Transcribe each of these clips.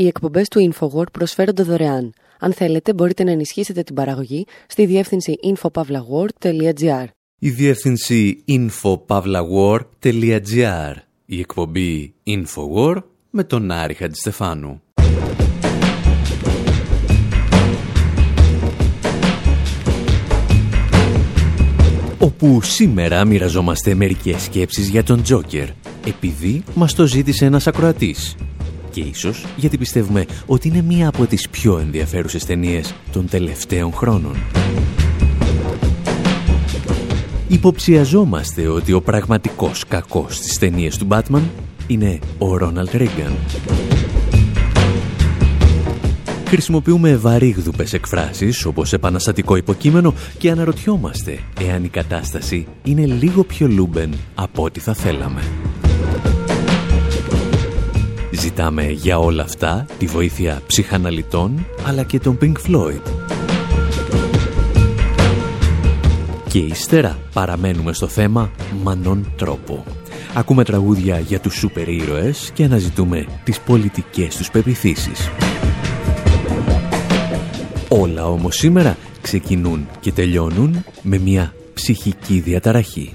Οι εκπομπές του InfoWord προσφέρονται δωρεάν. Αν θέλετε, μπορείτε να ενισχύσετε την παραγωγή στη διεύθυνση infopavlagor.gr. Η διεύθυνση infopavlagor.gr. Η εκπομπή InfoWord με τον Άρη Χατζηστεφάνου. όπου σήμερα μοιραζόμαστε μερικές σκέψεις για τον Τζόκερ, επειδή μας το ζήτησε ένας ακροατής. Και ίσως γιατί πιστεύουμε ότι είναι μία από τις πιο ενδιαφέρουσες ταινίες των τελευταίων χρόνων. Υποψιαζόμαστε ότι ο πραγματικός κακός στις ταινίες του Batman είναι ο Ρόναλτ Ρίγκαν. Χρησιμοποιούμε βαρύγδουπες εκφράσεις όπως επαναστατικό υποκείμενο και αναρωτιόμαστε εάν η κατάσταση είναι λίγο πιο λούμπεν από ό,τι θα θέλαμε. Ζητάμε για όλα αυτά τη βοήθεια ψυχαναλυτών αλλά και τον Pink Floyd. Και ύστερα παραμένουμε στο θέμα μανών τρόπο. Ακούμε τραγούδια για τους σούπερ ήρωες και αναζητούμε τις πολιτικές τους πεπιθήσεις. Όλα όμως σήμερα ξεκινούν και τελειώνουν με μια ψυχική διαταραχή.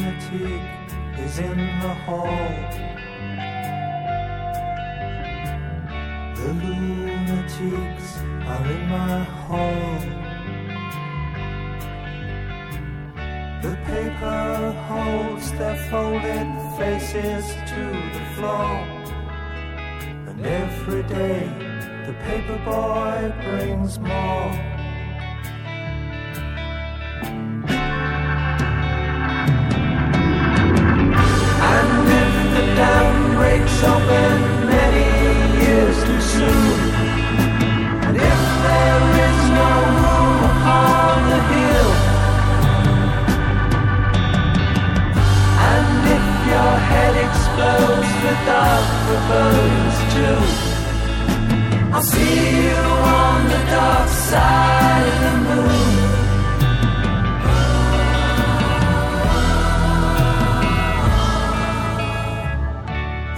lunatic is in the hall. The lunatics are in my hall. The paper holds their folded faces to the floor. And every day the paper boy brings more. stop for burden's joke. I'll see you on the dark side of the moon.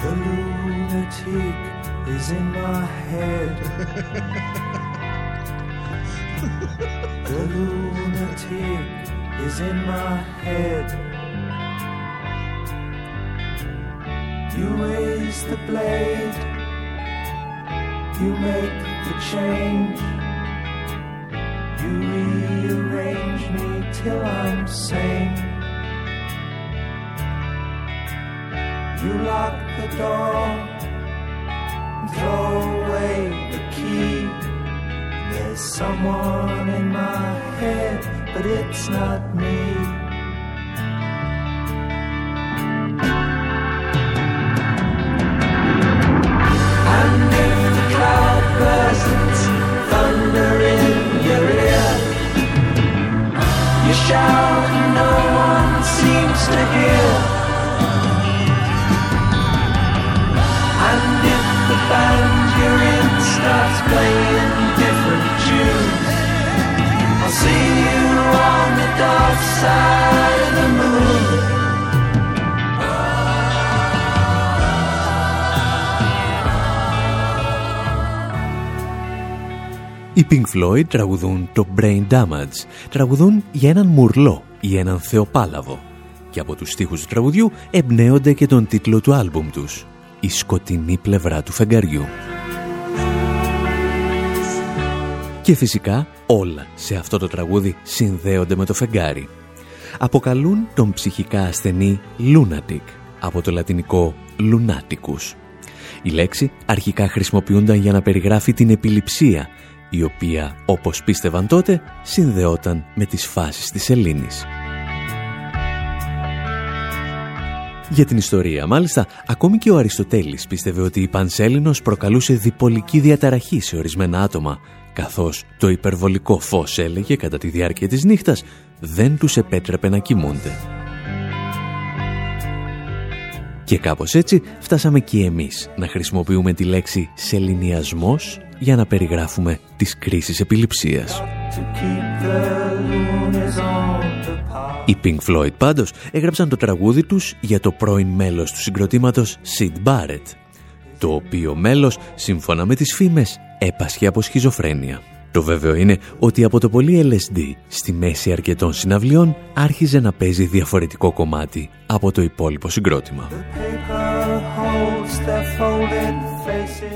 The lunatic is in my head. the lunatic is in my head. You raise the blade, you make the change, you rearrange me till I'm sane. You lock the door, throw away the key. There's someone in my head, but it's not me. Οι Pink Floyd τραγουδούν το Brain Damage, τραγουδούν για έναν μουρλό ή έναν θεοπάλαβο και από τους στίχους του τραγουδιού εμπνέονται και τον τίτλο του άλμπουμ τους, «Η σκοτεινή πλευρά του φεγγαριού». Και φυσικά όλα σε αυτό το τραγούδι συνδέονται με το φεγγάρι. Αποκαλούν τον ψυχικά ασθενή lunatic, από το λατινικό lunaticus. Η λέξη αρχικά χρησιμοποιούνταν για να περιγράφει την επιληψία, η οποία, όπως πίστευαν τότε, συνδεόταν με τις φάσεις της Ελλήνης. Για την ιστορία, μάλιστα, ακόμη και ο Αριστοτέλης πίστευε ότι η Πανσέλινος προκαλούσε διπολική διαταραχή σε ορισμένα άτομα, καθώς το υπερβολικό φως έλεγε κατά τη διάρκεια της νύχτας δεν τους επέτρεπε να κοιμούνται. Και κάπως έτσι φτάσαμε και εμείς να χρησιμοποιούμε τη λέξη «σεληνιασμός» για να περιγράφουμε τις κρίσεις επιληψίας. Οι Pink Floyd πάντως έγραψαν το τραγούδι τους για το πρώην μέλος του συγκροτήματος Sid Barrett, το οποίο μέλος, σύμφωνα με τις φήμες, έπασχε από σχιζοφρένεια. Το βέβαιο είναι ότι από το πολύ LSD στη μέση αρκετών συναυλιών άρχιζε να παίζει διαφορετικό κομμάτι από το υπόλοιπο συγκρότημα.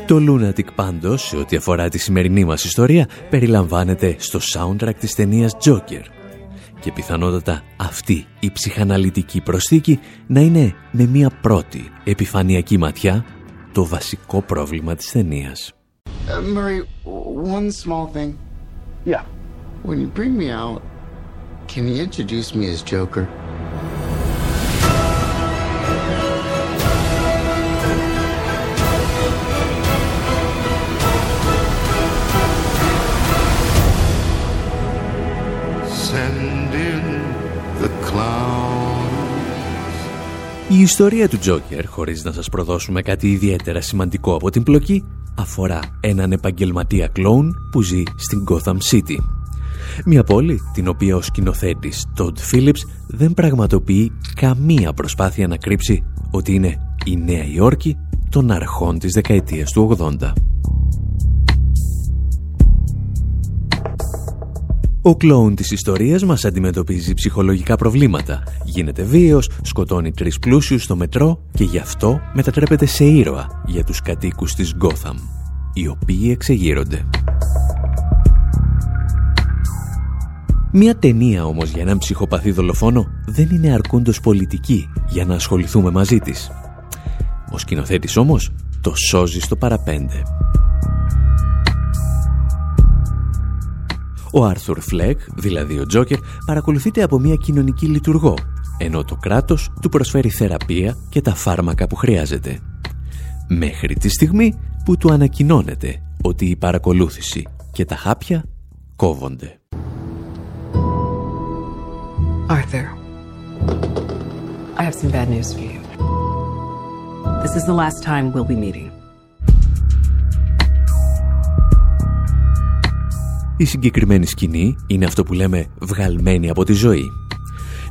Το Lunatic πάντως, σε ό,τι αφορά τη σημερινή μας ιστορία, περιλαμβάνεται στο soundtrack της ταινίας Joker. Και πιθανότατα αυτή η ψυχαναλυτική προσθήκη να είναι με μία πρώτη επιφανειακή ματιά το βασικό πρόβλημα της ταινίας. Uh, Murray, one small thing. Yeah. When you bring me out, can you introduce me as Joker? Send in the clowns. Η ιστορία του Τζόκερ, χωρίς να σας προδώσουμε κάτι ιδιαίτερα σημαντικό από την πλοκή, αφορά έναν επαγγελματία κλόουν που ζει στην Gotham City. Μια πόλη την οποία ο σκηνοθέτης Todd Phillips δεν πραγματοποιεί καμία προσπάθεια να κρύψει ότι είναι η Νέα Υόρκη των αρχών της δεκαετίας του 80. Ο κλόουν της ιστορίας μας αντιμετωπίζει ψυχολογικά προβλήματα. Γίνεται βίαιος, σκοτώνει τρεις πλούσιους στο μετρό και γι' αυτό μετατρέπεται σε ήρωα για τους κατοίκους της Γκόθαμ, οι οποίοι εξεγείρονται. Μια ταινία όμως για έναν ψυχοπαθή δολοφόνο δεν είναι αρκούντος πολιτική για να ασχοληθούμε μαζί της. Ο σκηνοθέτης όμως το σώζει στο παραπέντε. Ο Άρθουρ Φλεκ, δηλαδή ο Τζόκερ, παρακολουθείται από μια κοινωνική λειτουργό, ενώ το κράτος του προσφέρει θεραπεία και τα φάρμακα που χρειάζεται. Μέχρι τη στιγμή που του ανακοινώνεται ότι η παρακολούθηση και τα χάπια κόβονται. Arthur, I have some bad news for you. This is the last time we'll be meeting. Η συγκεκριμένη σκηνή είναι αυτό που λέμε βγαλμένη από τη ζωή.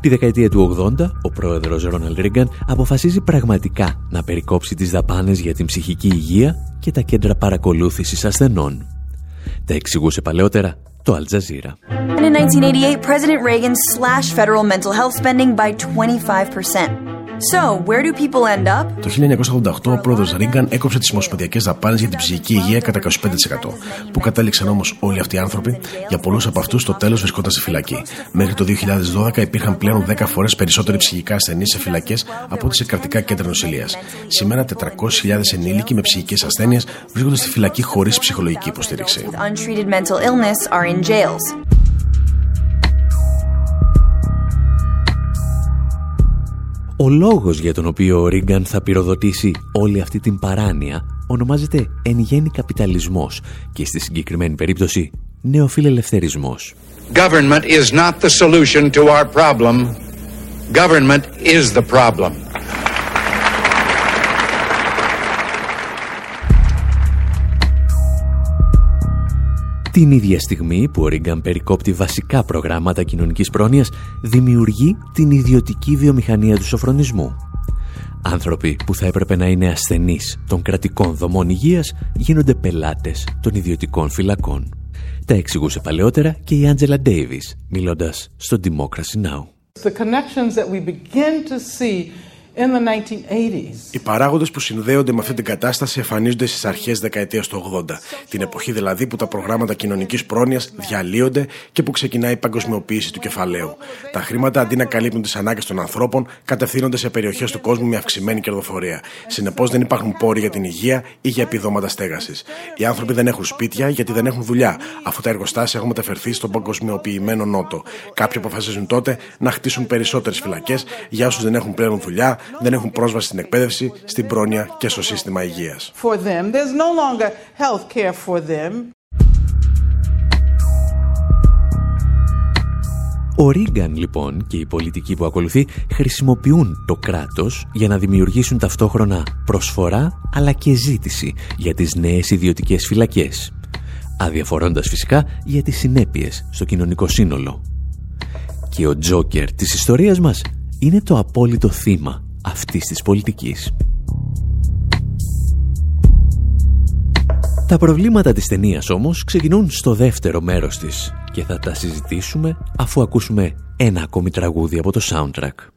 Τη δεκαετία του 80, ο πρόεδρος Ρόναλντ Ρίγκαν αποφασίζει πραγματικά να περικόψει τις δαπάνες για την ψυχική υγεία και τα κέντρα παρακολούθησης ασθενών. Τα εξηγούσε παλαιότερα το Al Jazeera. In 1988, President Reagan slashed federal mental health spending by 25%. So, where do people end up? Το 1988 ο πρόεδρος Ρίγκαν έκοψε τις ομοσπονδιακές δαπάνες για την ψυχική υγεία κατά 25%. Που κατέληξαν όμως όλοι αυτοί οι άνθρωποι, για πολλούς από αυτούς το τέλος βρισκόταν σε φυλακή. Μέχρι το 2012 υπήρχαν πλέον 10 φορές περισσότεροι ψυχικά ασθενείς σε φυλακές από ό,τι σε κρατικά κέντρα νοσηλείας. Σήμερα 400.000 ενήλικοι με ψυχικές ασθένειες βρίσκονται στη φυλακή χωρίς ψυχολογική υποστήριξη. Ο λόγος για τον οποίο ο Ρίγκαν θα πυροδοτήσει όλη αυτή την παράνοια ονομάζεται εν γέννη καπιταλισμός και στη συγκεκριμένη περίπτωση νεοφιλελευθερισμός. Government is not the solution to our problem. Government is the problem. Την ίδια στιγμή που ο Ρίγκαν περικόπτει βασικά προγράμματα κοινωνικής πρόνοιας, δημιουργεί την ιδιωτική βιομηχανία του σοφρονισμού. Άνθρωποι που θα έπρεπε να είναι ασθενείς των κρατικών δομών υγείας γίνονται πελάτες των ιδιωτικών φυλακών. Τα εξηγούσε παλαιότερα και η Άντζελα Ντέιβις, μιλώντας στο Democracy Now! The connections that we begin to see Οι παράγοντες που συνδέονται με αυτή την κατάσταση εμφανίζονται στις αρχές δεκαετίας του 80, την εποχή δηλαδή που τα προγράμματα κοινωνικής πρόνοιας διαλύονται και που ξεκινάει η παγκοσμιοποίηση του κεφαλαίου. Τα χρήματα αντί να καλύπτουν τις ανάγκες των ανθρώπων, κατευθύνονται σε περιοχές του κόσμου με αυξημένη κερδοφορία. Συνεπώς δεν υπάρχουν πόροι για την υγεία ή για επιδόματα στέγασης. Οι άνθρωποι δεν έχουν σπίτια γιατί δεν έχουν δουλειά, αφού τα εργοστάσια έχουν μεταφερθεί στον παγκοσμιοποιημένο Νότο. Κάποιοι αποφασίζουν τότε να χτίσουν περισσότερες φυλακές για όσους δεν έχουν πλέον δουλειά, δεν έχουν πρόσβαση στην εκπαίδευση, στην πρόνοια και στο σύστημα υγείας. Ο Ρίγκαν λοιπόν και οι πολιτικοί που ακολουθεί χρησιμοποιούν το κράτος για να δημιουργήσουν ταυτόχρονα προσφορά αλλά και ζήτηση για τις νέες ιδιωτικές φυλακές. Αδιαφορώντας φυσικά για τις συνέπειες στο κοινωνικό σύνολο. Και ο Τζόκερ της ιστορίας μας είναι το απόλυτο θύμα αυτής της πολιτικής. Τα προβλήματα της ταινίας όμως ξεκινούν στο δεύτερο μέρος της και θα τα συζητήσουμε αφού ακούσουμε ένα ακόμη τραγούδι από το soundtrack.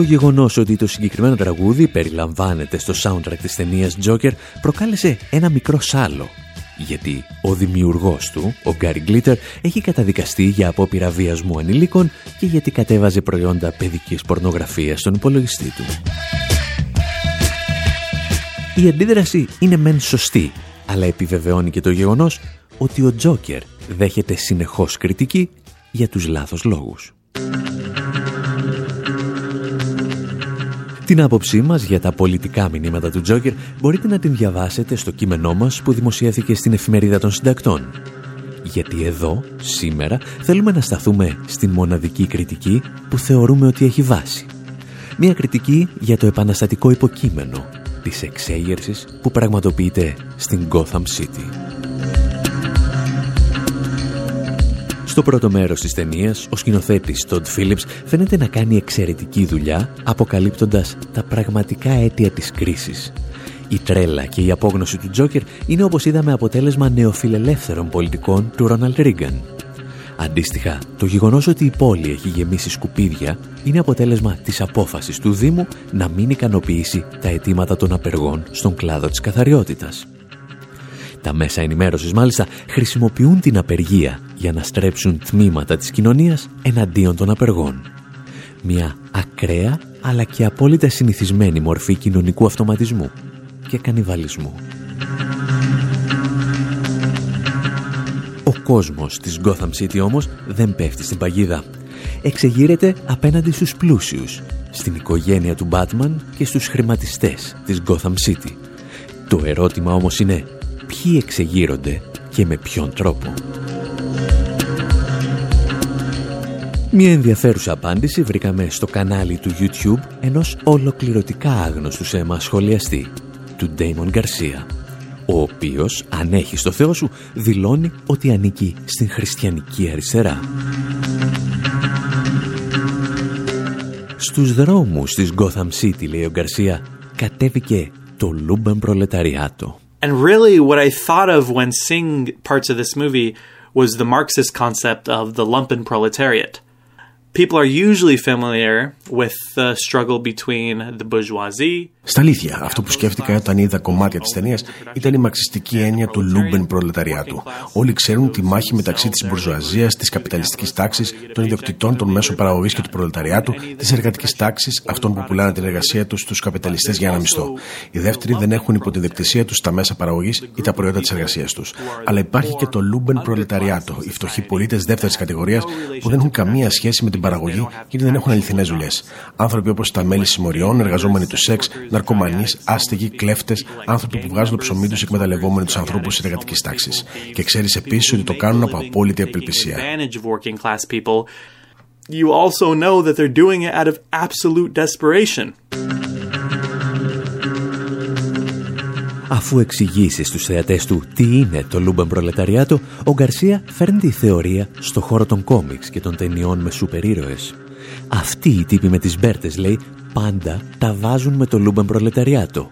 Το γεγονός ότι το συγκεκριμένο τραγούδι περιλαμβάνεται στο soundtrack της ταινίας Joker προκάλεσε ένα μικρό σάλο γιατί ο δημιουργός του, ο Γκάρι Γκλίτερ, έχει καταδικαστεί για απόπειρα βιασμού ανηλίκων και γιατί κατέβαζε προϊόντα παιδικής πορνογραφίας στον υπολογιστή του. Η αντίδραση είναι μεν σωστή, αλλά επιβεβαιώνει και το γεγονός ότι ο Τζόκερ δέχεται συνεχώς κριτική για τους λάθος λόγους. Την άποψή μας για τα πολιτικά μηνύματα του Τζόκερ μπορείτε να την διαβάσετε στο κείμενό μας που δημοσιεύθηκε στην εφημερίδα των συντακτών. Γιατί εδώ, σήμερα, θέλουμε να σταθούμε στην μοναδική κριτική που θεωρούμε ότι έχει βάση. Μια κριτική για το επαναστατικό υποκείμενο της εξέγερσης που πραγματοποιείται στην Gotham City. Στο πρώτο μέρος της ταινίας, ο σκηνοθέτης Todd Phillips φαίνεται να κάνει εξαιρετική δουλειά, αποκαλύπτοντας τα πραγματικά αίτια της κρίσης. Η τρέλα και η απόγνωση του Τζόκερ είναι όπως είδαμε αποτέλεσμα νεοφιλελεύθερων πολιτικών του Ρόναλτ Ρίγκαν. Αντίστοιχα, το γεγονός ότι η πόλη έχει γεμίσει σκουπίδια είναι αποτέλεσμα της απόφασης του Δήμου να μην ικανοποιήσει τα αιτήματα των απεργών στον κλάδο της καθαριότητας. Τα μέσα ενημέρωσης μάλιστα χρησιμοποιούν την απεργία για να στρέψουν τμήματα της κοινωνίας εναντίον των απεργών. Μια ακραία αλλά και απόλυτα συνηθισμένη μορφή κοινωνικού αυτοματισμού και κανιβαλισμού. Ο κόσμος της Gotham City όμως δεν πέφτει στην παγίδα. Εξεγείρεται απέναντι στους πλούσιους, στην οικογένεια του Batman και στους χρηματιστές της Gotham City. Το ερώτημα όμως είναι ποιοι εξεγείρονται και με ποιον τρόπο. Μια ενδιαφέρουσα απάντηση βρήκαμε στο κανάλι του YouTube ενός ολοκληρωτικά άγνωστου σε εμάς σχολιαστή, του Ντέιμον Γκαρσία, ο οποίος, αν έχει στο Θεό σου, δηλώνει ότι ανήκει στην χριστιανική αριστερά. Στους δρόμους της Gotham City, λέει ο Γκαρσία, κατέβηκε το Λούμπεν Προλεταριάτο. And really what I thought of when seeing parts of this movie was the Marxist concept of the lumpen proletariat. People are usually familiar with the struggle between the bourgeoisie Στα αλήθεια, αυτό που σκέφτηκα όταν είδα κομμάτια της ταινίας ήταν η μαρξιστική έννοια του Λούμπεν προλεταριάτου. Όλοι ξέρουν τη μάχη μεταξύ της μπουρζουαζίας, της καπιταλιστικής τάξης, των ιδιοκτητών των μέσων παραγωγής και του προλεταριάτου, της εργατικής τάξης, αυτών που πουλάνε την εργασία τους στους καπιταλιστές για ένα μισθό. Οι δεύτεροι δεν έχουν υπό την ιδιοκτησία τους τα μέσα παραγωγής ή τα προϊόντα της εργασίας τους. Αλλά υπάρχει και το Λούμπεν προλεταριάτο, οι φτωχοί πολίτες δεύτερης κατηγορίας που δεν έχουν καμία σχέση με την παραγωγή γιατί δεν έχουν αληθινές δουλειές. Άνθρωποι όπως τα μέλη συμμοριών, εργαζόμενοι του σεξ, ναρκωμανείς, άστεγοι, κλέφτες, άνθρωποι που βγάζουν το ψωμί τους εκμεταλλευόμενοι τους ανθρώπους της εργατικής τάξης. Και ξέρεις επίσης ότι το κάνουν από απόλυτη απελπισία. You also know that they're doing it out of absolute desperation. Αφού εξηγήσει στους θεατές του τι είναι το Λούμπεν Προλεταριάτο, ο Γκαρσία φέρνει τη θεωρία στο χώρο των κόμιξ και των ταινιών με σούπερ ήρωες. Αυτοί οι τύποι με τις μπέρτες, λέει, πάντα τα βάζουν με το Λούμπεν Προλεταριάτο.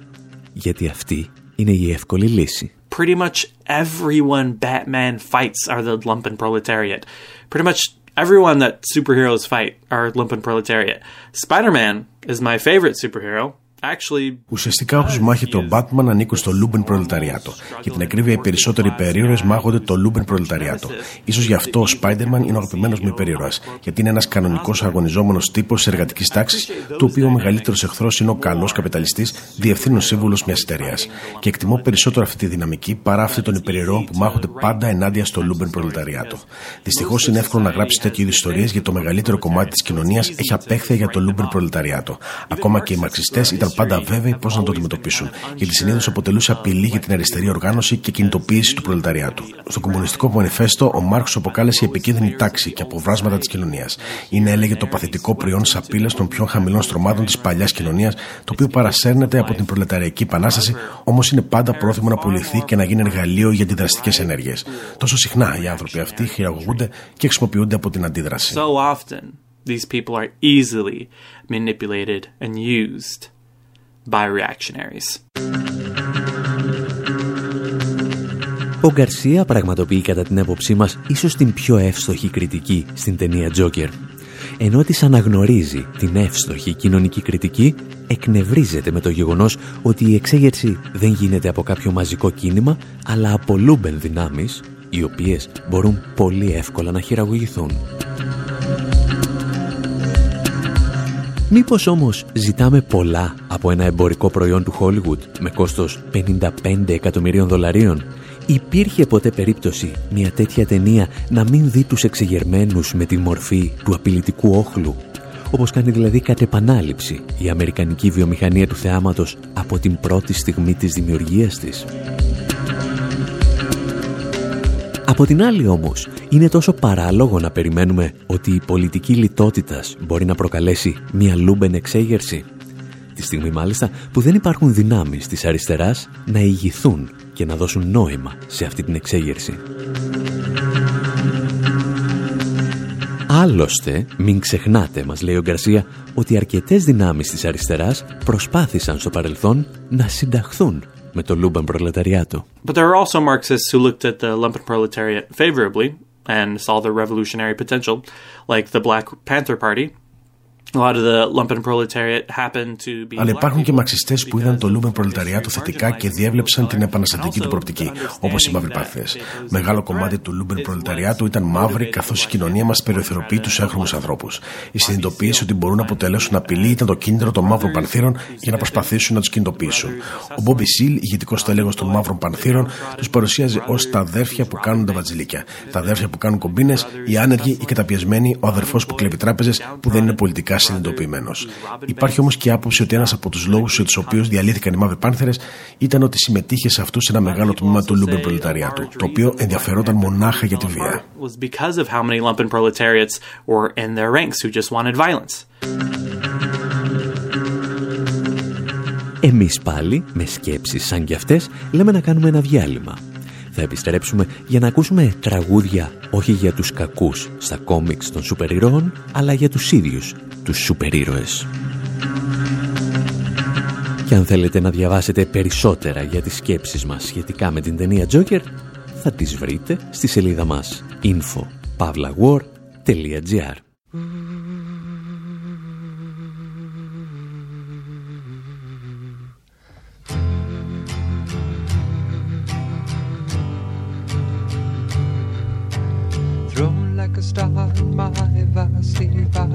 Γιατί αυτή είναι η εύκολη λύση. Pretty much everyone Batman fights are the lumpen proletariat. Pretty much everyone that superheroes fight are lumpen proletariat. Spider-Man is my favorite superhero. Ουσιαστικά όσους μάχεται ο Μπάτμαν ανήκουν στο Λούμπεν Προλεταριάτο. Για την ακρίβεια, οι περισσότεροι υπερήρωες μάχονται το Λούμπεν Προλεταριάτο. Ίσως γι' αυτό ο Σπάιντερμαν είναι ο αγαπημένος μου υπερήρωας, γιατί είναι ένας κανονικός αγωνιζόμενος τύπος της εργατικής τάξης, του οποίου ο μεγαλύτερος εχθρός είναι ο κακός καπιταλιστής, διευθύνων σύμβουλος μιας εταιρείας. Και εκτιμώ περισσότερο αυτή τη δυναμική παρά αυτή των υπερηρώων που μάχονται πάντα ενάντια στο Λούμπεν Προλεταριάτο. Δυστυχώς είναι εύκολο να γράψει τέτοιου είδους ιστορίες γιατί το μεγαλύτερο κομμάτι της κοινωνίας έχει απέχθεια για το Λούμπεν Προλεταριάτο. Ακόμα και οι μαρξιστές δεν ήταν πάντα βέβαιοι πώς να το αντιμετωπίσουν, γιατί συνήθως αποτελούσε απειλή για την αριστερή οργάνωση και κινητοποίηση του προλεταριάτου. Στο Κομμουνιστικό Μανιφέστο, ο Μάρξ το αποκάλεσε επικίνδυνη τάξη και αποβράσματα της κοινωνίας. Είναι, έλεγε, το παθητικό προϊόν της απειλής των πιο χαμηλών στρωμάτων της παλιάς κοινωνίας, το οποίο παρασέρνεται από την προλεταριακή επανάσταση, όμως είναι πάντα πρόθυμο να πουληθεί και να γίνει εργαλείο για αντιδραστικές ενέργειες. Τόσο συχνά οι άνθρωποι αυτοί χειραγωγούνται και χρησιμοποιούνται από την αντίδραση. So often, these people are easily manipulated and used by reactionaries. Ο Γκαρσία πραγματοποιεί κατά την έποψή μας ίσως την πιο εύστοχη κριτική στην ταινία Joker. Ενώ της αναγνωρίζει την εύστοχη κοινωνική κριτική, εκνευρίζεται με το γεγονός ότι η εξέγερση δεν γίνεται από κάποιο μαζικό κίνημα, αλλά από λούμπεν δυνάμεις, οι οποίες μπορούν πολύ εύκολα να χειραγωγηθούν. Μήπως όμως ζητάμε πολλά από ένα εμπορικό προϊόν του Hollywood με κόστος 55 εκατομμυρίων δολαρίων. Υπήρχε ποτέ περίπτωση μια τέτοια ταινία να μην δει τους εξεγερμένους με τη μορφή του απειλητικού όχλου; Όπως κάνει δηλαδή κατ' επανάληψη η αμερικανική βιομηχανία του θεάματος από την πρώτη στιγμή της δημιουργίας της. Από την άλλη όμως, είναι τόσο παράλογο να περιμένουμε ότι η πολιτική λιτότητας μπορεί να προκαλέσει μια λούμπεν εξέγερση; Τη στιγμή μάλιστα που δεν υπάρχουν δυνάμεις της αριστεράς να ηγηθούν και να δώσουν νόημα σε αυτή την εξέγερση. Άλλωστε, μην ξεχνάτε, μας λέει ο Γκαρσία, ότι αρκετές δυνάμεις της αριστεράς προσπάθησαν στο παρελθόν να συνταχθούν με το Λούμπεν προλεταριάτο. But there are also Marxists who looked at the lumpen proletariat favorably and saw the revolutionary potential, like the Black Panther Party, αλλά υπάρχουν και μαρξιστές που είδαν το Λούμπεν Προλεταριάτο θετικά και διέβλεψαν την επαναστατική του προοπτική, όπως οι μαύροι πάνθηρες. Μεγάλο κομμάτι του Λούμπεν Προλεταριάτου ήταν μαύροι, καθώς η κοινωνία μας περιθωριοποιεί τους έγχρωμους ανθρώπους. Η συνειδητοποίηση ότι μπορούν να αποτελέσουν απειλή ήταν το κίνητρο των μαύρων πανθήρων για να προσπαθήσουν να τους κινητοποιήσουν. Ο Μπόμπι Σιλ, ηγετικό στέλεχος των μαύρων πανθήρων, τους παρουσίαζε ως τα αδέρφια που κάνουν τα νταβατζιλίκια. Τα αδέρφια που κάνουν κομπίνες, οι άνεργοι, οι καταπιεσμένοι, ο αδερφός που κλέβει τράπεζες που δεν είναι πολιτικά βαθιά συνειδητοποιημένος. Υπάρχει όμως και άποψη ότι ένας από τους λόγους για τους οποίους διαλύθηκαν οι Μαύροι Πάνθηρες ήταν ότι συμμετείχε σε αυτούς ένα μεγάλο τμήμα του Λούμπεν Προλεταριάτου, το οποίο ενδιαφερόταν μονάχα για τη βία. Εμείς πάλι, με σκέψεις σαν κι αυτές, λέμε να κάνουμε ένα διάλειμμα. Θα επιστρέψουμε για να ακούσουμε τραγούδια όχι για τους κακούς στα κόμιξ των σούπερ ηρώων, αλλά για τους ίδιους, τους σούπερ ήρωες. Και αν θέλετε να διαβάσετε περισσότερα για τις σκέψεις μας σχετικά με την ταινία Joker, θα τις βρείτε στη σελίδα μας info.pavlawar.gr my vacina.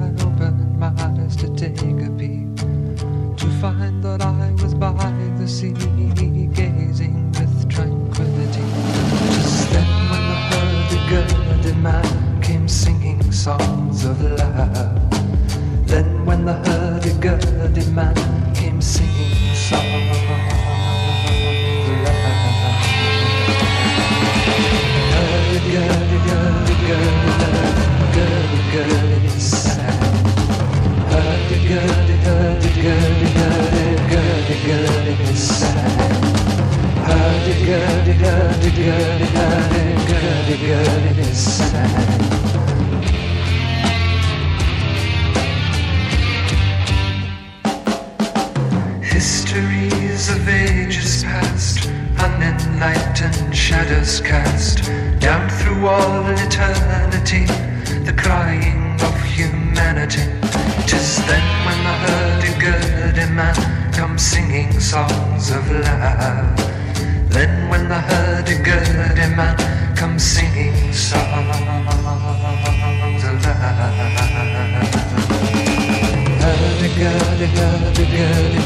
Hadi hadi gel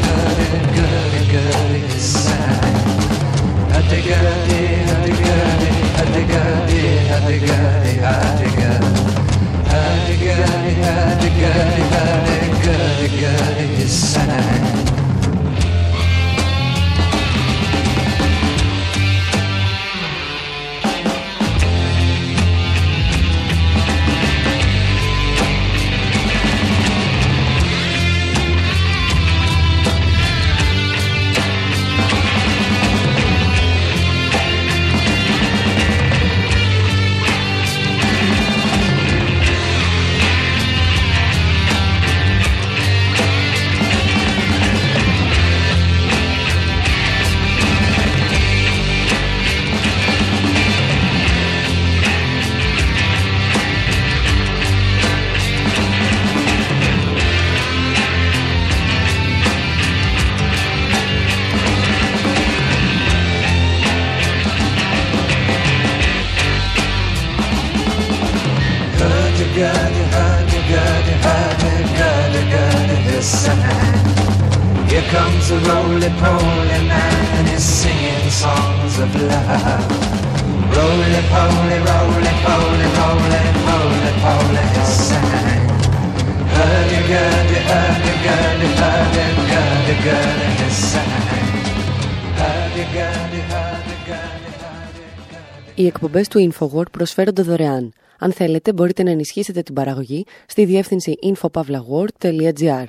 Οι εκπομπές του InfoWord προσφέρονται δωρεάν. Αν θέλετε, μπορείτε να ενισχύσετε την παραγωγή στη διεύθυνση infopavlagor.gr.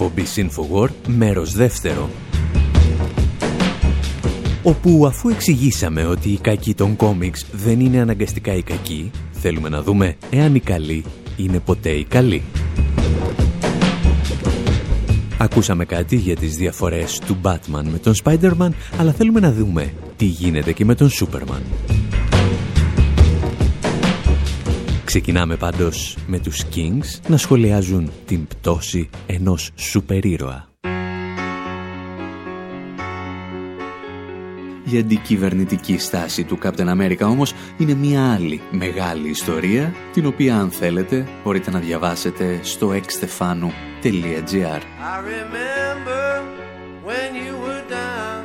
Εκπομπή InfoWord, μέρος δεύτερο. Όπου αφού εξηγήσαμε ότι οι κακοί των κόμιξ δεν είναι αναγκαστικά οι κακοί, θέλουμε να δούμε εάν οι καλοί είναι ποτέ οι καλοί. Ακούσαμε κάτι για τις διαφορές του Batman με τον Spider-Man, αλλά θέλουμε να δούμε τι γίνεται και με τον Superman. Ξεκινάμε πάντως με τους Kings να σχολιάζουν την πτώση ενός σούπερ ήρωα. Η αντικυβερνητική στάση του Captain America όμως είναι μια άλλη μεγάλη ιστορία, την οποία αν θέλετε μπορείτε να διαβάσετε στο extefanu.gr when you were down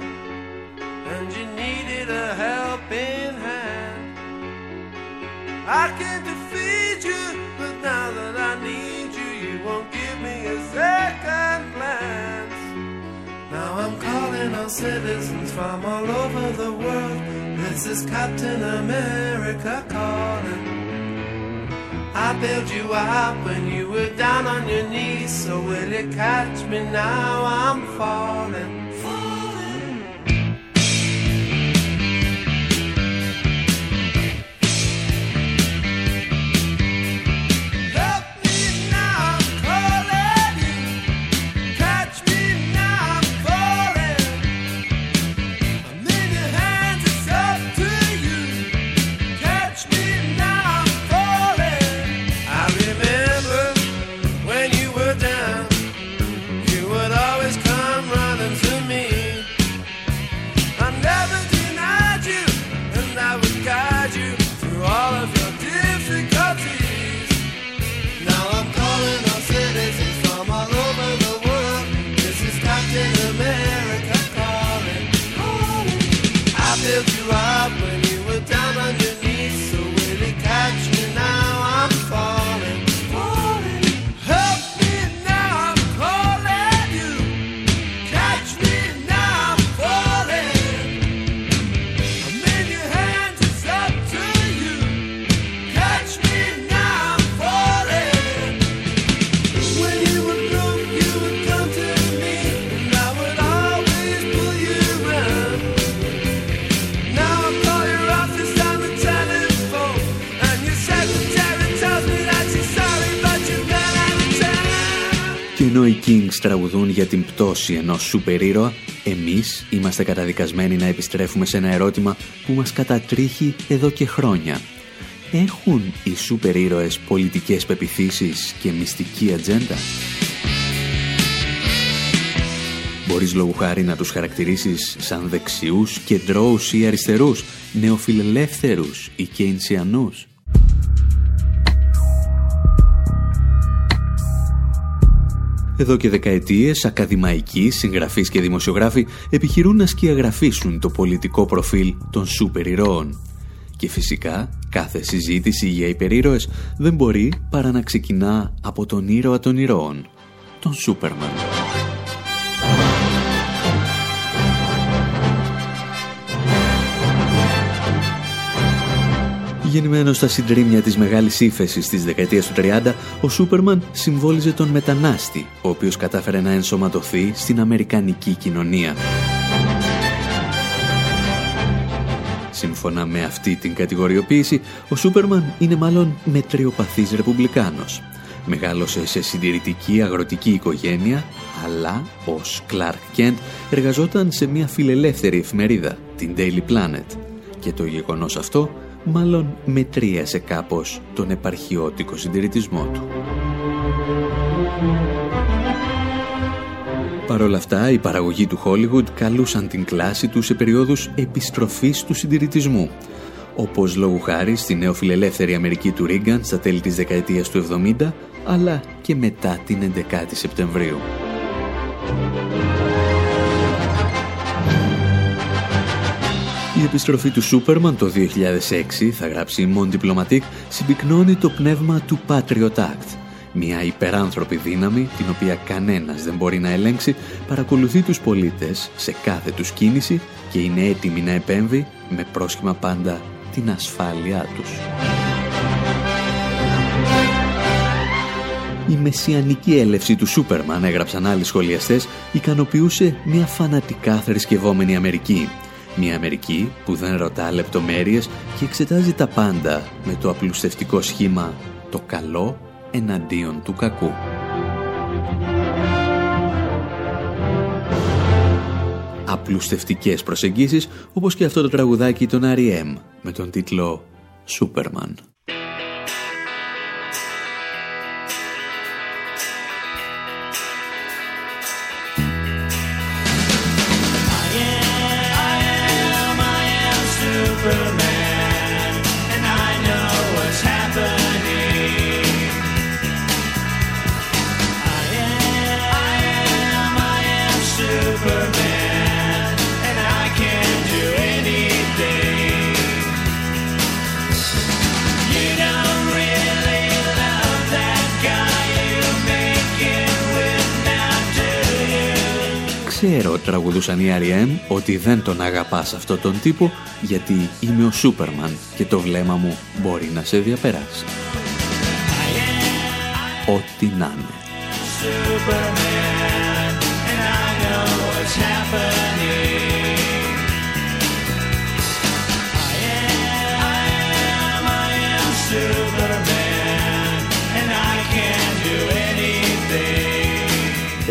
and you needed a helping I can defeat you, but now that I need you, you won't give me a second glance. Now I'm calling on citizens from all over the world. This is Captain America calling. I built you up when you were down on your knees. So will you catch me now? I'm falling. Τραγουδούν για την πτώση ενός σούπερ ήρωα, εμείς είμαστε καταδικασμένοι να επιστρέφουμε σε ένα ερώτημα που μας κατατρίχει εδώ και χρόνια. Έχουν οι σούπερ ήρωες πολιτικές πεπιθήσεις και μυστική ατζέντα; Μπορείς λόγου χάρη να τους χαρακτηρίσεις σαν δεξιούς, κεντρώους ή αριστερούς, νεοφιλελεύθερους ή κέινσιανούς. Εδώ και δεκαετίες, ακαδημαϊκοί, συγγραφείς και δημοσιογράφοι επιχειρούν να σκιαγραφίσουν το πολιτικό προφίλ των σούπερ ηρώων. Και φυσικά, κάθε συζήτηση για υπερήρωες δεν μπορεί παρά να ξεκινά από τον ήρωα των ηρώων, τον Σούπερμαν. Γεννημένος στα συντρίμια της μεγάλης ύφεσης της δεκαετίας του 30, ο Σούπερμαν συμβόλιζε τον μετανάστη, ο οποίος κατάφερε να ενσωματωθεί στην αμερικανική κοινωνία. Σύμφωνα με αυτή την κατηγοριοποίηση, ο Σούπερμαν είναι μάλλον μετριοπαθής ρεπουμπλικάνος. Μεγάλωσε σε συντηρητική αγροτική οικογένεια, αλλά ως Κλάρκ Κέντ εργαζόταν σε μια φιλελεύθερη εφημερίδα, την Daily Planet. Και το γεγονός αυτό μάλλον μετρίασε κάπως τον επαρχιώτικο συντηρητισμό του. Παρ' όλα αυτά, οι παραγωγοί του Hollywood καλούσαν την κλάση του σε περιόδους επιστροφής του συντηρητισμού, όπως λόγου χάρη στη νεοφιλελεύθερη Αμερική του Ρίγκαν στα τέλη της δεκαετίας του 70, αλλά και μετά την 11η Σεπτεμβρίου. Η επιστροφή του Σούπερμαν το 2006, θα γράψει η Mon Diplomatique, συμπυκνώνει το πνεύμα του Patriot Act. Μια υπεράνθρωπη δύναμη, την οποία κανένας δεν μπορεί να ελέγξει, παρακολουθεί τους πολίτες σε κάθε τους κίνηση και είναι έτοιμη να επέμβει με πρόσχημα πάντα την ασφάλειά τους. Η μεσιανική έλευση του Σούπερμαν, έγραψαν άλλοι σχολιαστές, ικανοποιούσε μια φανατικά θρησκευόμενη Αμερική. Μια Αμερική που δεν ρωτά λεπτομέρειες και εξετάζει τα πάντα με το απλουστευτικό σχήμα «το καλό εναντίον του κακού». Απλουστευτικές προσεγγίσεις όπως και αυτό το τραγουδάκι των R.E.M. με τον τίτλο «Σούπερμαν». Ξέρω, τραγουδούσαν οι R.E.M. ότι δεν τον αγαπάς αυτό τον τύπο γιατί είμαι ο Σούπερμαν και το βλέμμα μου μπορεί να σε διαπεράσει. Ό,τι να είναι.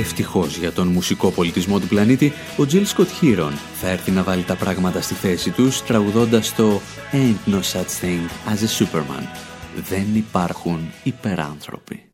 Ευτυχώς για τον μουσικό πολιτισμό του πλανήτη, ο Jill Scott Heron θα έρθει να βάλει τα πράγματα στη θέση τους τραγουδώντας το «Ain't no such thing as a Superman». Δεν υπάρχουν υπεράνθρωποι.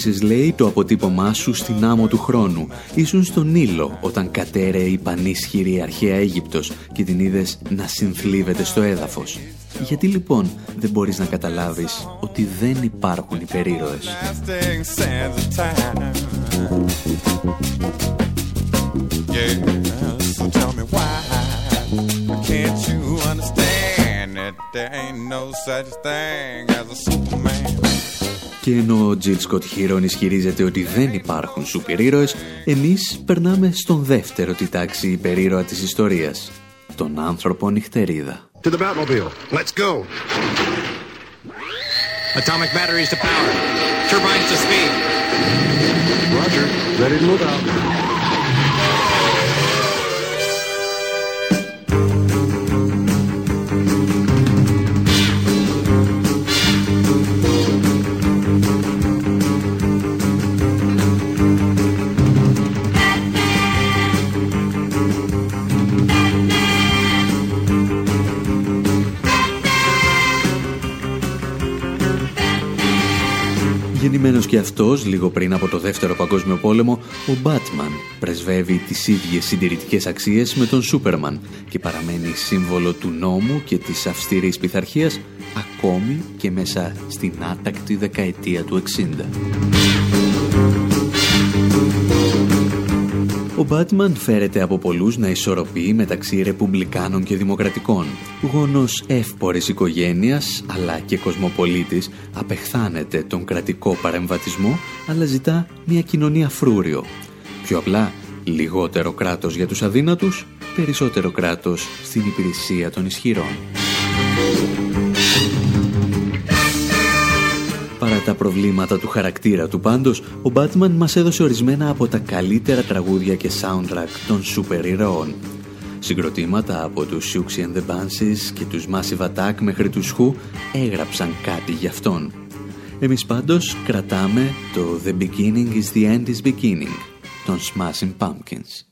Άφησες, λέει, το αποτύπωμά σου στην άμμο του χρόνου. Ήσουν στον Νείλο όταν κατέρεε η πανίσχυρη αρχαία Αίγυπτος και την είδες να συνθλίβεται στο έδαφος. Γιατί λοιπόν δεν μπορείς να καταλάβεις ότι δεν υπάρχουν υπερήρωες; lasting sands of time. Yeah, so tell me why can't you understand that there ain't no such thing as a Superman? Και ενώ ο Jill Scott Heron ισχυρίζεται ότι δεν υπάρχουν σούπερ ήρωες, εμείς περνάμε στον δεύτερο τη τάξη υπερήρωα της ιστορίας, τον άνθρωπο νυχτερίδα. To the Batmobile. Let's go. Atomic batteries to power. Turbines to speed. Roger. Ready to move out. Γεννημένος και αυτός, λίγο πριν από το Δεύτερο Παγκόσμιο Πόλεμο, ο Μπάτμαν πρεσβεύει τις ίδιες συντηρητικές αξίες με τον Σούπερμαν και παραμένει σύμβολο του νόμου και της αυστηρής πειθαρχίας ακόμη και μέσα στην άτακτη δεκαετία του 60. Ο Μπάτμαν φέρεται από πολλούς να ισορροπεί μεταξύ ρεπουμπλικάνων και δημοκρατικών. Γόνος εύπορης οικογένειας, αλλά και κοσμοπολίτης, απεχθάνεται τον κρατικό παρεμβατισμό, αλλά ζητά μια κοινωνία φρούριο. Πιο απλά, λιγότερο κράτος για τους αδύνατους, περισσότερο κράτος στην υπηρεσία των ισχυρών. Παρά τα προβλήματα του χαρακτήρα του πάντως, ο Batman μας έδωσε ορισμένα από τα καλύτερα τραγούδια και soundtrack των σούπερ ηρώων. Συγκροτήματα από τους Siouxsie and the Banshees και τους Massive Attack μέχρι τους Who έγραψαν κάτι για αυτόν. Εμείς πάντως κρατάμε το The Beginning is the End is Beginning των Smashing Pumpkins.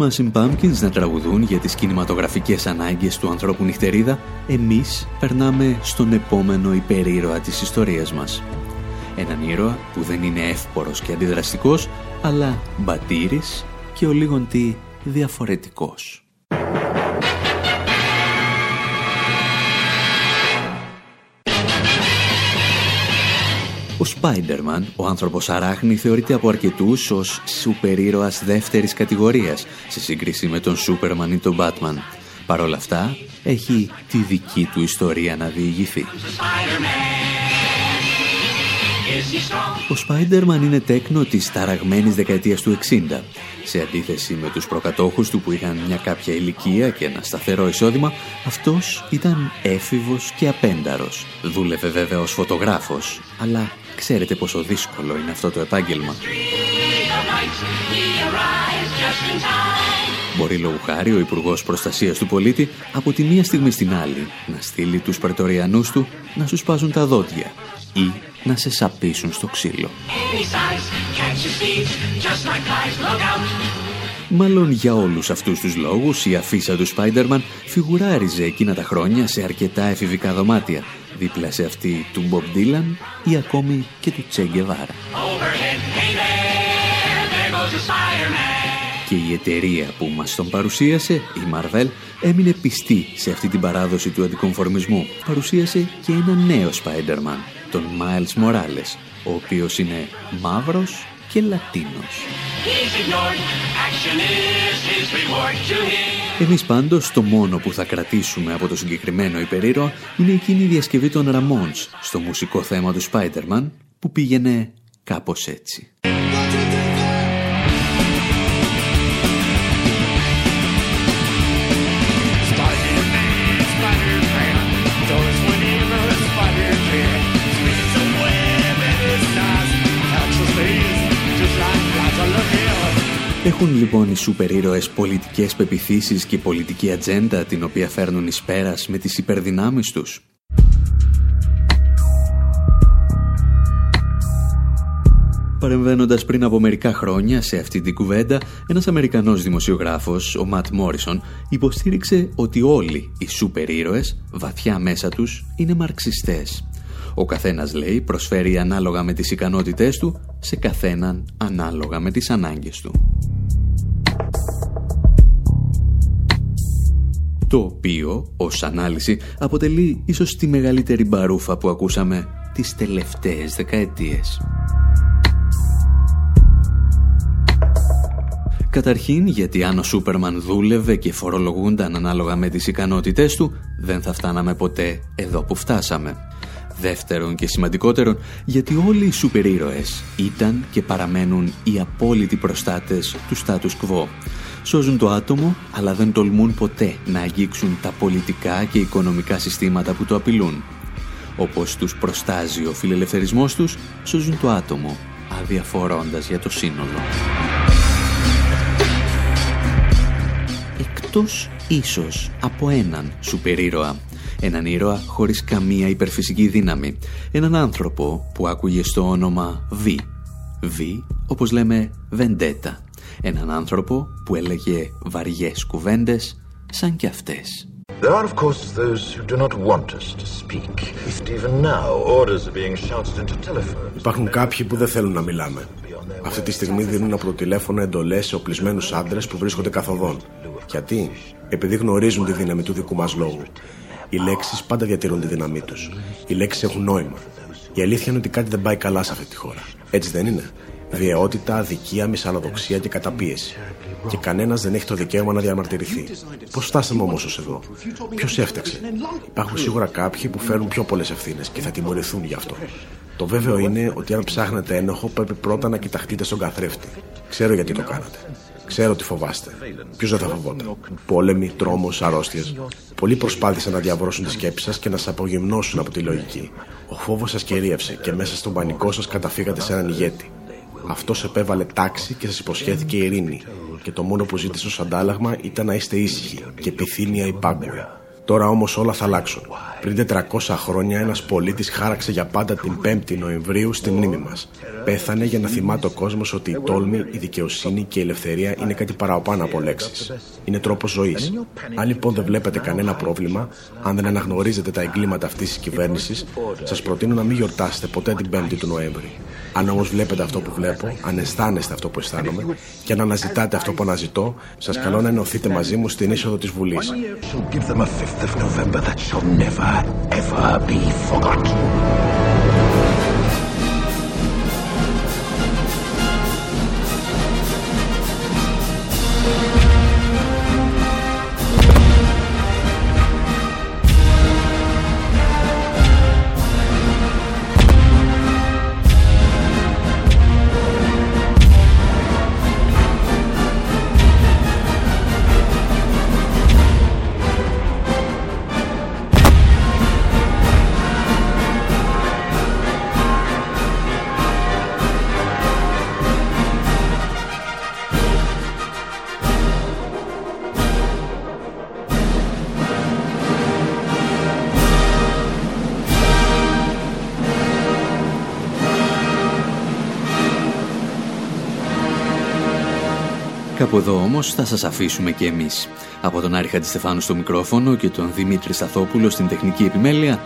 Smashing Pumpkins να τραγουδούν για τις κινηματογραφικές ανάγκες του ανθρώπου νυχτερίδα, εμείς περνάμε στον επόμενο υπερήρωα της ιστορίας μας. Έναν ήρωα που δεν είναι εύπορος και αντιδραστικός, αλλά μπατήρης και ο λίγον τι διαφορετικός. Ο Spider-Man, ο άνθρωπος αράχνη, θεωρείται από αρκετούς ως σούπερ ήρωας δεύτερης κατηγορίας σε σύγκριση με τον Superman ή τον Batman. Παρ' όλα αυτά, έχει τη δική του ιστορία να διηγηθεί. Ο Spider-Man είναι τέκνο της ταραγμένης δεκαετίας του 60. Σε αντίθεση με τους προκατόχους του που είχαν μια κάποια ηλικία και ένα σταθερό εισόδημα, αυτός ήταν έφηβος και απένταρος. Δούλευε βέβαια ως φωτογράφος, αλλά ξέρετε πόσο δύσκολο είναι αυτό το επάγγελμα. Μπορεί λόγου χάρη ο Υπουργός Προστασίας του Πολίτη από τη μία στιγμή στην άλλη να στείλει τους Πρετοριανούς του να σου σπάζουν τα δόντια ή να σε σαπίσουν στο ξύλο. Μάλλον για όλους αυτούς τους λόγους η αφίσα του Spider-Man φιγουράριζε εκείνα τα χρόνια σε αρκετά εφηβικά δωμάτια, δίπλα σε αυτή του Bob Dylan ή ακόμη και του Che Guevara. Και η εταιρεία που μας τον παρουσίασε, η Marvel, έμεινε πιστή σε αυτή την παράδοση του αντικομφορμισμού. Παρουσίασε και ένα νέο Spider-Man, τον Miles Morales, ο οποίος είναι μαύρος και λατίνος. Εμείς πάντως το μόνο που θα κρατήσουμε από το συγκεκριμένο υπερήρωα είναι εκείνη η διασκευή των Ramones στο μουσικό θέμα του Spider-Man που πήγαινε κάπως έτσι. Έχουν λοιπόν οι σούπερ ήρωες πολιτικές πεπιθήσεις και πολιτική ατζέντα την οποία φέρνουν εις πέρας με τις υπερδυνάμεις τους; Παρεμβαίνοντας πριν από μερικά χρόνια σε αυτή την κουβέντα, ένας Αμερικανός δημοσιογράφος, ο Ματ Μόρισον, υποστήριξε ότι όλοι οι σούπερ ήρωες, βαθιά μέσα τους, είναι μαρξιστές. Ο καθένας, λέει, προσφέρει ανάλογα με τις ικανότητές του, σε καθέναν ανάλογα με τις ανάγκες του. Το οποίο, ως ανάλυση, αποτελεί ίσως τη μεγαλύτερη μπαρούφα που ακούσαμε τις τελευταίες δεκαετίες. Καταρχήν γιατί αν ο Σούπερμαν δούλευε και φορολογούνταν ανάλογα με τις ικανότητές του, δεν θα φτάναμε ποτέ εδώ που φτάσαμε. Δεύτερον και σημαντικότερον, γιατί όλοι οι σούπερ ήρωες ήταν και παραμένουν οι απόλυτοι προστάτες του status quo. Σώζουν το άτομο, αλλά δεν τολμούν ποτέ να αγγίξουν τα πολιτικά και οικονομικά συστήματα που το απειλούν. Όπως τους προστάζει ο φιλελευθερισμός τους, σώζουν το άτομο, αδιαφορώντας για το σύνολο. Εκτός ίσως από έναν σούπερ ήρωα. Έναν ήρωα χωρίς καμία υπερφυσική δύναμη. Έναν άνθρωπο που άκουγε στο όνομα Β. Β, όπως λέμε, Βεντέτα. Έναν άνθρωπο που έλεγε βαριές κουβέντες σαν κι αυτές. There are, of course, those who do not want us to speak. Even now, orders are being shouted into telephones. Υπάρχουν κάποιοι που δεν θέλουν να μιλάμε. Αυτή τη στιγμή δίνουν από το τηλέφωνο εντολές σε οπλισμένους άντρες που βρίσκονται καθοδόν. Γιατί; Επειδή γνωρίζουν τη δύναμη του δικού μας λόγου. Οι λέξεις πάντα διατηρούν τη δύναμή τους. Οι λέξεις έχουν νόημα. Η αλήθεια είναι ότι κάτι δεν πάει καλά σε αυτή τη χώρα. Έτσι δεν είναι. Βιαιότητα, αδικία, μυσαλλοδοξία και καταπίεση. Και κανένας δεν έχει το δικαίωμα να διαμαρτυρηθεί. Πώς φτάσαμε όμως ως εδώ, Ποιος έφταξε; Υπάρχουν σίγουρα κάποιοι που φέρουν πιο πολλές ευθύνες και θα τιμωρηθούν γι' αυτό. Το βέβαιο είναι ότι αν ψάχνετε ένοχο, πρέπει πρώτα να κοιταχτείτε στον καθρέφτη. Ξέρω γιατί το κάνατε. Ξέρω τι φοβάστε. Ποιος δεν θα φοβόταν; Πόλεμοι, τρόμος, αρρώστιες. Πολλοί προσπάθησαν να διαβρώσουν τη σκέψη σας και να σας απογυμνώσουν από τη λογική. Ο φόβος σας κυρίευσε και μέσα στον πανικό σας καταφύγατε σε έναν ηγέτη. Αυτός επέβαλε τάξη και σας υποσχέθηκε ειρήνη. Και το μόνο που ζήτησε ως αντάλλαγμα ήταν να είστε ήσυχοι και επιθύμια υπάγκουοι. Τώρα όμως όλα θα αλλάξουν. Πριν 400 χρόνια ένας πολίτης χάραξε για πάντα την 5η Νοεμβρίου στη μνήμη μας. Πέθανε για να θυμάται ο κόσμος ότι η τόλμη, η δικαιοσύνη και η ελευθερία είναι κάτι παραπάνω από λέξεις. Είναι τρόπος ζωής. Αν λοιπόν δεν βλέπετε κανένα πρόβλημα, αν δεν αναγνωρίζετε τα εγκλήματα αυτής της κυβέρνησης, σας προτείνω να μην γιορτάσετε ποτέ την 5η του Νοέμβρη. Αν όμως βλέπετε αυτό που βλέπω, αν αισθάνεστε αυτό που αισθάνομαι και αν αναζητάτε αυτό που αναζητώ, σας καλώ να ενωθείτε μαζί μου στην είσοδο της Βουλής. Κάπου εδώ όμως θα σας αφήσουμε και εμείς. Από τον Άρη Χατζηστεφάνου στο μικρόφωνο και τον Δημήτρη Σταθόπουλο στην τεχνική επιμέλεια,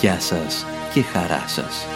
γεια σας και χαρά σας.